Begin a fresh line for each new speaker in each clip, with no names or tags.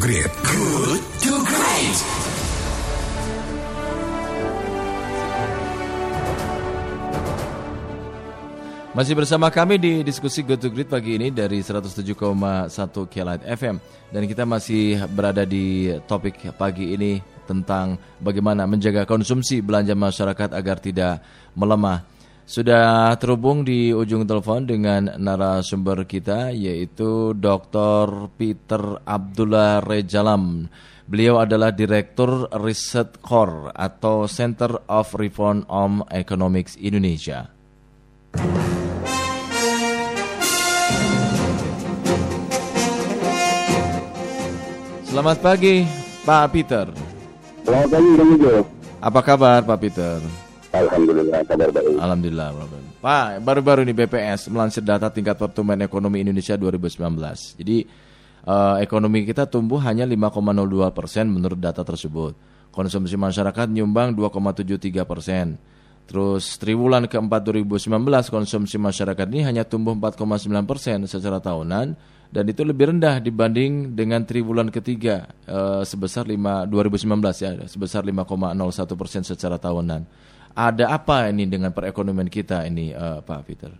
Great. Good to Great.
Masih bersama kami di diskusi Go to Great pagi ini dari 107,1 Kelight FM dan kita masih berada di topik pagi ini tentang bagaimana menjaga konsumsi belanja masyarakat agar tidak melemah. Sudah terhubung di ujung telepon dengan narasumber kita yaitu Dr. Peter Abdullah Rejalam. Beliau adalah Direktur Riset Core atau Center of Reform on Economics Indonesia. Selamat pagi, Pak Peter.
Selamat pagi, Bang.
Apa kabar, Pak Peter?
Alhamdulillah, kabar.
Alhamdulillah. Pak, baru-baru ini BPS melansir data tingkat pertumbuhan ekonomi Indonesia 2019. Jadi uh, ekonomi kita tumbuh hanya 5,02 persen menurut data tersebut. Konsumsi masyarakat nyumbang 2,73 persen. Terus triwulan keempat 2019 konsumsi masyarakat ini hanya tumbuh 4,9 persen secara tahunan dan itu lebih rendah dibanding dengan triwulan ketiga uh, sebesar 5 2019 ya sebesar 5,01 persen secara tahunan. Ada apa ini dengan perekonomian kita ini uh, Pak Peter?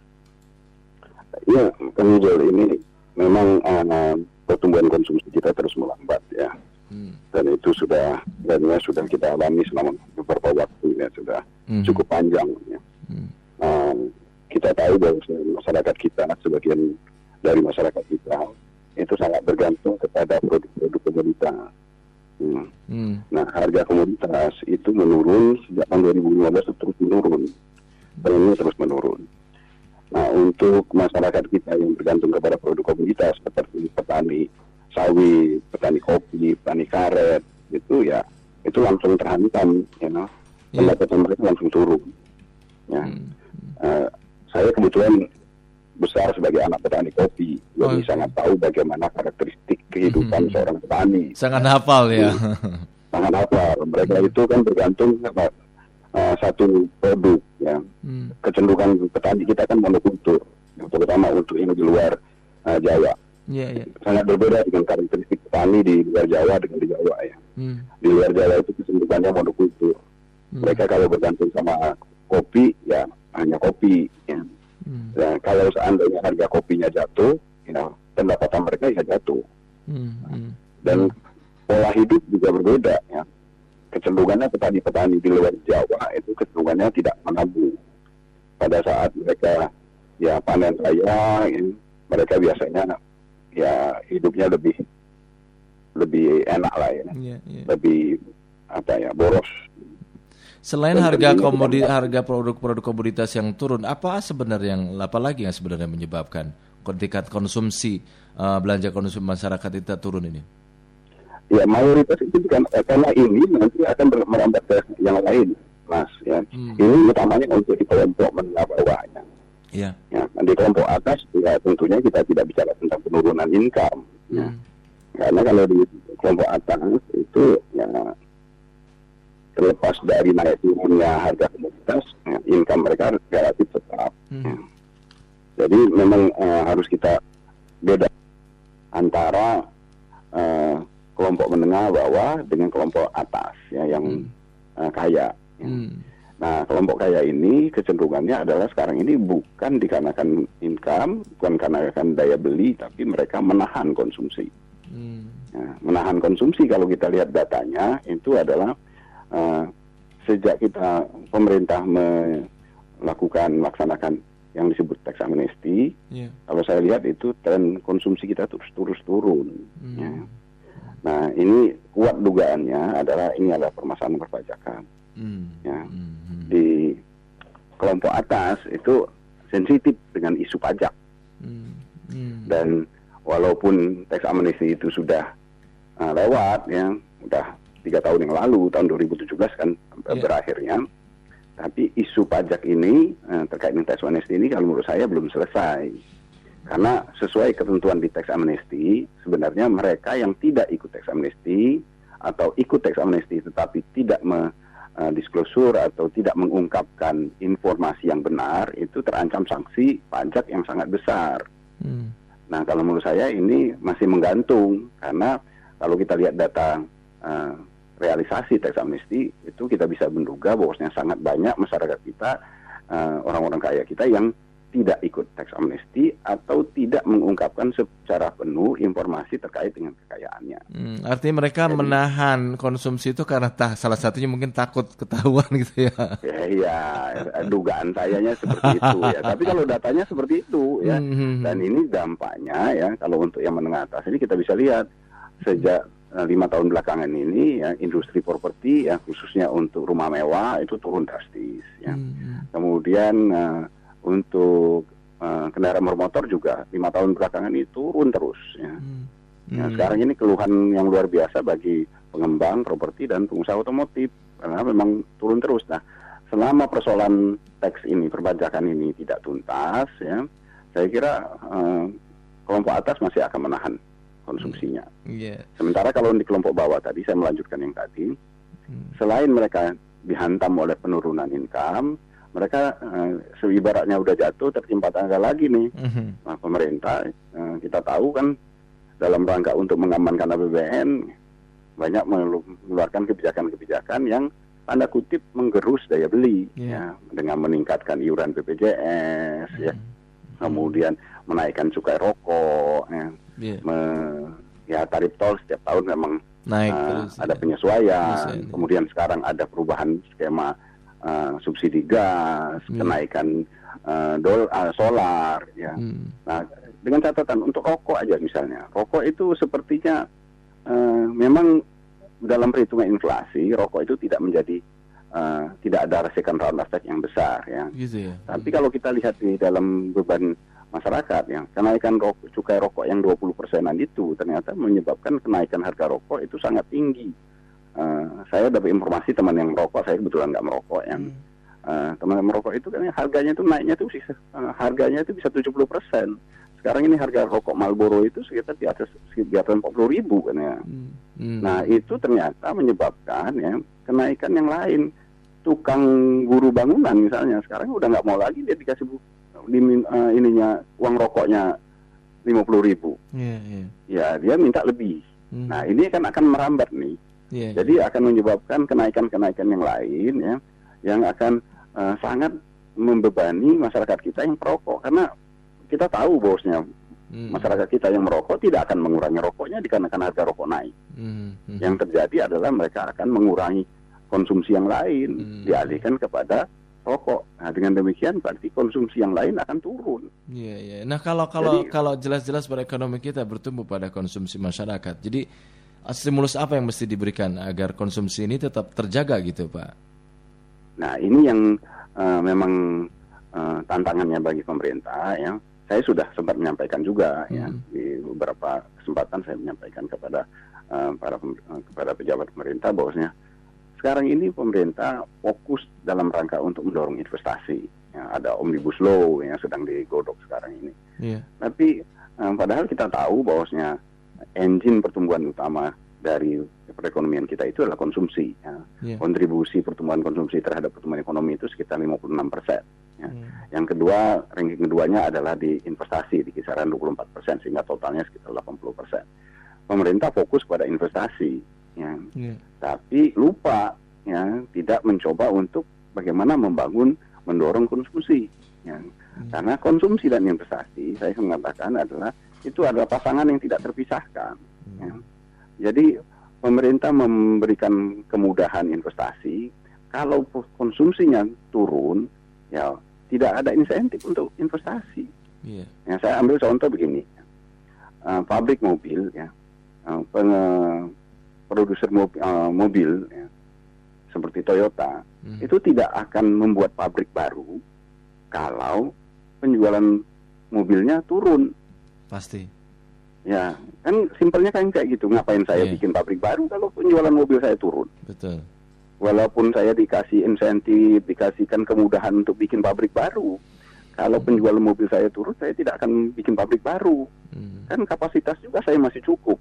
Ya, Kang ini memang uh, pertumbuhan konsumsi kita terus melambat ya. Hmm. Dan itu sudah dan sudah kita alami selama beberapa waktu ya sudah hmm. cukup panjang ya. Hmm. Uh, kita tahu bahwa masyarakat kita sebagian dari masyarakat kita itu sangat bergantung kepada produk-produk komoditas. Hmm. Hmm. Nah, harga komoditas itu menurun sejak tahun 2015 terus menurun. ini terus menurun. Nah, untuk masyarakat kita yang bergantung kepada produk komoditas seperti petani sawit, petani kopi, petani karet, itu ya itu langsung terhantam, ya, know? yeah. pendapatan mereka langsung turun. Ya. Hmm. Uh, saya kebetulan besar sebagai anak petani kopi, jadi oh. sangat tahu bagaimana karakteristik kehidupan hmm. seorang petani.
Sangat hafal ya.
sangat hafal. Mereka hmm. itu kan bergantung sama uh, satu produk, ya. Hmm. Kecenderungan petani kita kan monokultur, terutama untuk ini di luar uh, Jawa yeah, yeah. sangat berbeda dengan karakteristik petani di luar Jawa dengan di Jawa ya. Hmm. Di luar Jawa itu kecenderungannya monokultur. Hmm. Mereka kalau bergantung sama kopi ya hanya kopi. Ya. Dan kalau seandainya harga kopinya jatuh, ya, pendapatan mereka ya jatuh. Hmm. Hmm. Dan pola hidup juga berbeda ya. Kecenderungannya petani-petani di luar Jawa itu kecenderungannya tidak menabung. Pada saat mereka ya panen raya, ya, mereka biasanya ya hidupnya lebih lebih enak lah ya, yeah, yeah. lebih apa ya boros.
Selain Dan harga komoditi harga produk-produk komoditas yang turun, apa sebenarnya yang apa lagi yang sebenarnya menyebabkan tingkat konsumsi uh, belanja konsumsi masyarakat itu turun ini?
Ya mayoritas itu kan karena ini nanti akan merambat ke yang lain, mas. Ya hmm. ini utamanya untuk di kelompok menengah bawahnya. Ya. ya. di kelompok atas ya tentunya kita tidak bicara tentang penurunan income. Ya. Hmm. Karena kalau di kelompok atas itu ya terlepas dari naik turunnya harga komoditas, ya, income mereka relatif tetap. Hmm. Ya. Jadi memang uh, harus kita beda antara uh, kelompok menengah bawah dengan kelompok atas ya yang hmm. uh, kaya. Ya. Hmm. Nah, kelompok kaya ini kecenderungannya adalah sekarang ini bukan dikarenakan income, bukan karena daya beli, tapi mereka menahan konsumsi. Hmm. Nah, menahan konsumsi kalau kita lihat datanya itu adalah uh, sejak kita pemerintah melakukan melaksanakan yang disebut tax amnesty, yeah. kalau saya lihat itu tren konsumsi kita terus terus turun. Hmm. Ya. Nah, ini kuat dugaannya adalah ini adalah permasalahan perpajakan. Hmm. Ya. Hmm di kelompok atas itu sensitif dengan isu pajak. Hmm. Hmm. Dan walaupun teks amnesti itu sudah uh, lewat ya, sudah tiga tahun yang lalu tahun 2017 kan yeah. berakhirnya, tapi isu pajak ini uh, terkait dengan teks amnesti ini kalau menurut saya belum selesai. Karena sesuai ketentuan di teks amnesti, sebenarnya mereka yang tidak ikut teks amnesti atau ikut teks amnesti tetapi tidak me, uh, disclosure atau tidak mengungkapkan informasi yang benar itu terancam sanksi pajak yang sangat besar. Hmm. Nah kalau menurut saya ini masih menggantung karena kalau kita lihat data uh, realisasi teks amnesti itu kita bisa menduga bahwasanya sangat banyak masyarakat kita uh, orang-orang kaya kita yang tidak ikut teks amnesti atau tidak mengungkapkan secara penuh informasi terkait dengan kekayaannya.
Hmm, artinya mereka Jadi, menahan konsumsi itu karena tak, salah satunya mungkin takut ketahuan gitu ya.
Ya, ya dugaan sayanya seperti itu ya. Tapi kalau datanya seperti itu ya, hmm, hmm, hmm. dan ini dampaknya ya kalau untuk yang menengah atas ini kita bisa lihat sejak eh, lima tahun belakangan ini ya industri properti ya khususnya untuk rumah mewah itu turun drastis ya. Hmm. hmm. Kemudian uh, untuk uh, kendaraan bermotor juga lima tahun belakangan ini turun terus ya. Hmm. Nah, sekarang ini keluhan yang luar biasa bagi pengembang properti dan pengusaha otomotif karena memang turun terus. Nah, selama persoalan teks ini perpajakan ini tidak tuntas ya, saya kira uh, kelompok atas masih akan menahan konsumsinya. Hmm. Yeah. Sementara kalau di kelompok bawah tadi saya melanjutkan yang tadi, hmm. selain mereka dihantam oleh penurunan income, mereka uh, seibaratnya udah jatuh tertimpa tangga lagi nih. Mm-hmm. Nah, pemerintah uh, kita tahu kan dalam rangka untuk mengamankan APBN banyak mengeluarkan kebijakan-kebijakan yang tanda kutip menggerus daya beli yeah. ya dengan meningkatkan iuran BPJS mm-hmm. ya. Kemudian menaikkan cukai rokok ya. Yeah. Me, ya tarif tol setiap tahun memang naik uh, terus, ada ya. penyesuaian. Ya. Kemudian sekarang ada perubahan skema uh, subsidi gas, hmm. kenaikan uh, dol uh, solar, ya. Hmm. Nah, dengan catatan untuk rokok aja misalnya, rokok itu sepertinya uh, memang dalam perhitungan inflasi, rokok itu tidak menjadi uh, tidak ada second round effect yang besar, ya. Gitu ya. Tapi kalau kita lihat di dalam beban masyarakat ya kenaikan rokok, cukai rokok yang 20 persenan itu ternyata menyebabkan kenaikan harga rokok itu sangat tinggi uh, saya dapat informasi teman yang merokok, saya kebetulan nggak merokok yang hmm. uh, teman yang merokok itu kan harganya itu naiknya tuh sih uh, harganya itu bisa 70 persen. Sekarang ini harga rokok Marlboro itu sekitar di atas di atas 40 ribu kan ya. Hmm. Hmm. Nah itu ternyata menyebabkan ya kenaikan yang lain. Tukang guru bangunan misalnya sekarang udah nggak mau lagi dia dikasih di uh, ininya uang rokoknya 50 ribu. Yeah, yeah. Ya dia minta lebih. Hmm. Nah ini kan akan merambat nih Yeah, Jadi yeah. akan menyebabkan kenaikan-kenaikan yang lain ya, yang akan uh, sangat membebani masyarakat kita yang perokok karena kita tahu bosnya hmm. masyarakat kita yang merokok tidak akan mengurangi rokoknya dikarenakan harga rokok naik. Hmm. Hmm. Yang terjadi adalah mereka akan mengurangi konsumsi yang lain, hmm. dialihkan kepada rokok. Nah, dengan demikian berarti konsumsi yang lain akan turun.
Iya, iya. Nah, kalau kalau Jadi, kalau jelas-jelas perekonomian kita bertumbuh pada konsumsi masyarakat. Jadi stimulus apa yang mesti diberikan agar konsumsi ini tetap terjaga gitu Pak?
Nah ini yang uh, memang uh, tantangannya bagi pemerintah ya. Saya sudah sempat menyampaikan juga ya, hmm. ya di beberapa kesempatan saya menyampaikan kepada uh, para uh, kepada pejabat pemerintah bahwasanya sekarang ini pemerintah fokus dalam rangka untuk mendorong investasi. Ya, ada omnibus law yang sedang digodok sekarang ini. Yeah. Tapi um, padahal kita tahu bahwasanya engine pertumbuhan utama dari perekonomian kita itu adalah konsumsi. Ya. Yeah. Kontribusi pertumbuhan konsumsi terhadap pertumbuhan ekonomi itu sekitar 56 persen. Ya. Yeah. Yang kedua, ranking keduanya adalah di investasi di kisaran 24 persen sehingga totalnya sekitar 80 persen. Pemerintah fokus pada investasi, ya. Yeah. tapi lupa ya tidak mencoba untuk bagaimana membangun mendorong konsumsi. Ya. Hmm. Karena konsumsi dan investasi, saya mengatakan adalah itu adalah pasangan yang tidak terpisahkan. Hmm. Ya. Jadi pemerintah memberikan kemudahan investasi, kalau konsumsinya turun, ya tidak ada insentif untuk investasi. Yeah. Ya, saya ambil contoh begini, uh, pabrik mobil, ya, uh, produser mobil, uh, mobil ya, seperti Toyota, hmm. itu tidak akan membuat pabrik baru kalau penjualan mobilnya turun.
Pasti.
Ya, kan simpelnya kan kayak gitu. Ngapain saya yeah. bikin pabrik baru kalau penjualan mobil saya turun?
Betul.
Walaupun saya dikasih insentif, dikasihkan kemudahan untuk bikin pabrik baru, kalau hmm. penjualan mobil saya turun, saya tidak akan bikin pabrik baru. Hmm. Kan kapasitas juga saya masih cukup.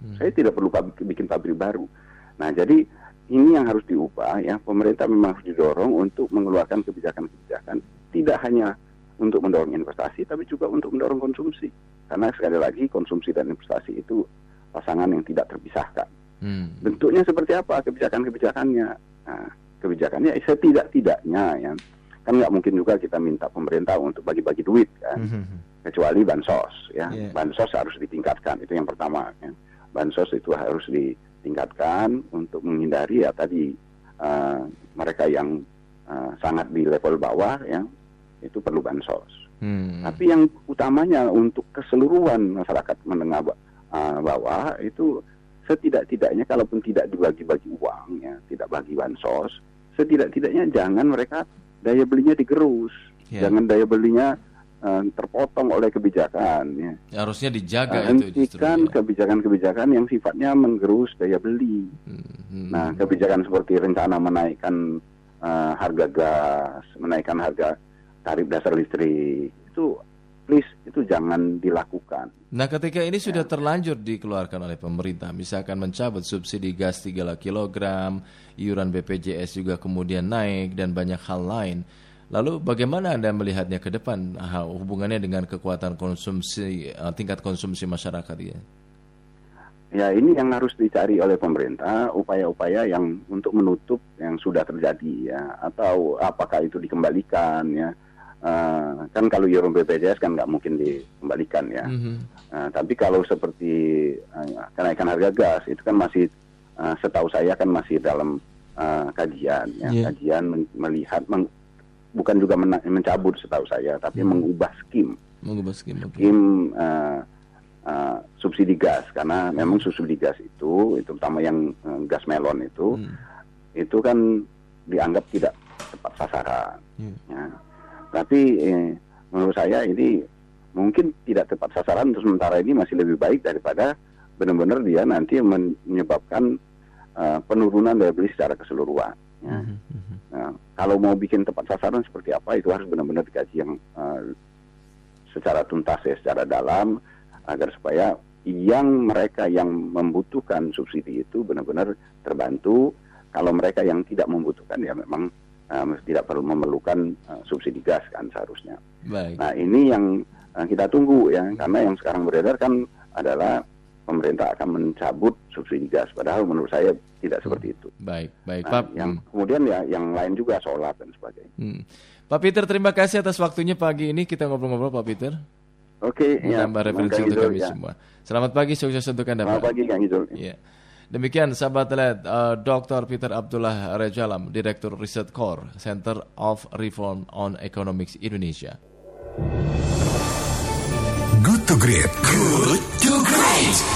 Hmm. Saya tidak perlu pabrik, bikin pabrik baru. Nah, jadi ini yang harus diubah ya. Pemerintah memang harus didorong untuk mengeluarkan kebijakan-kebijakan tidak hanya untuk mendorong investasi, tapi juga untuk mendorong konsumsi. Karena sekali lagi konsumsi dan investasi itu pasangan yang tidak terpisahkan.
Hmm.
Bentuknya seperti apa kebijakan-kebijakannya? Nah, kebijakannya setidak-tidaknya ya kan nggak mungkin juga kita minta pemerintah untuk bagi-bagi duit kan,
Hmm.
kecuali bansos ya.
Yeah.
Bansos harus ditingkatkan itu yang pertama. Ya. Bansos itu harus ditingkatkan untuk menghindari ya tadi eh, mereka yang eh, sangat di level bawah ya itu perlu bansos.
Hmm.
Tapi yang utamanya untuk keseluruhan masyarakat menengah uh, bawah itu setidak-tidaknya kalaupun tidak dibagi-bagi uang ya, tidak bagi bansos, setidak-tidaknya jangan mereka daya belinya digerus,
Ya.
jangan daya belinya uh, terpotong oleh kebijakan ya.
Harusnya dijaga
Nah,
itu justru.
hentikan
ya.
kebijakan-kebijakan yang sifatnya menggerus daya beli.
Hmm.
Nah, kebijakan seperti rencana menaikkan uh, harga gas, menaikkan harga tarif dasar listrik itu please itu jangan dilakukan.
Nah, ketika ini sudah terlanjur dikeluarkan oleh pemerintah, misalkan mencabut subsidi gas 3 kilogram, iuran BPJS juga kemudian naik dan banyak hal lain. Lalu bagaimana Anda melihatnya ke depan hubungannya dengan kekuatan konsumsi eh, tingkat konsumsi masyarakat ya?
Ya ini yang harus dicari oleh pemerintah upaya-upaya yang untuk menutup yang sudah terjadi ya atau apakah itu dikembalikan ya Eh, kan kalau iuran BPJS kan nggak mungkin dikembalikan ya.
Mhm.
Eh, tapi kalau seperti eh, kenaikan harga gas itu kan masih eh, setahu saya kan masih dalam eh, kajian ya
Iya.
kajian melihat meng- bukan juga mena- mencabut setahu saya tapi mengubah skim
Mengubah skim. oke.
skim eh, eh, subsidi gas karena memang subsidi gas itu itu terutama yang eh, gas melon itu
Hmm.
itu kan dianggap tidak tepat sasaran.
Iya.
Ya. Tapi eh, menurut saya ini mungkin tidak tepat sasaran untuk sementara ini masih lebih baik daripada benar-benar dia nanti menyebabkan eh, penurunan daya beli secara keseluruhan. Ya.
Mhm, mhm.
Nah, kalau mau bikin tepat sasaran seperti apa itu harus benar-benar dikaji yang eh, secara tuntas ya, secara dalam agar supaya yang mereka yang membutuhkan subsidi itu benar-benar terbantu. Kalau mereka yang tidak membutuhkan ya memang eh, tidak perlu memerlukan eh, subsidi gas kan seharusnya.
Baik.
Nah ini yang eh, kita tunggu ya karena yang sekarang beredar kan adalah pemerintah akan mencabut subsidi gas. Padahal menurut saya tidak seperti itu.
Baik, baik.
Nah,
Pak,
yang
hmm.
kemudian ya yang lain juga solar dan sebagainya.
Hmm. Pak Peter, terima kasih atas waktunya pagi ini kita ngobrol-ngobrol Pak Peter.
Oke, ya.
Menambah referensi
Kang
untuk kami
ya.
semua. Selamat pagi, sukses untuk Anda
Selamat
Pak.
pagi Kang Izul.
Iya. Demikian sahabat lihat uh, Dr. Peter Abdullah Rejalam, Direktur Riset Core Center of Reform on Economics Indonesia.
Good to Great. Good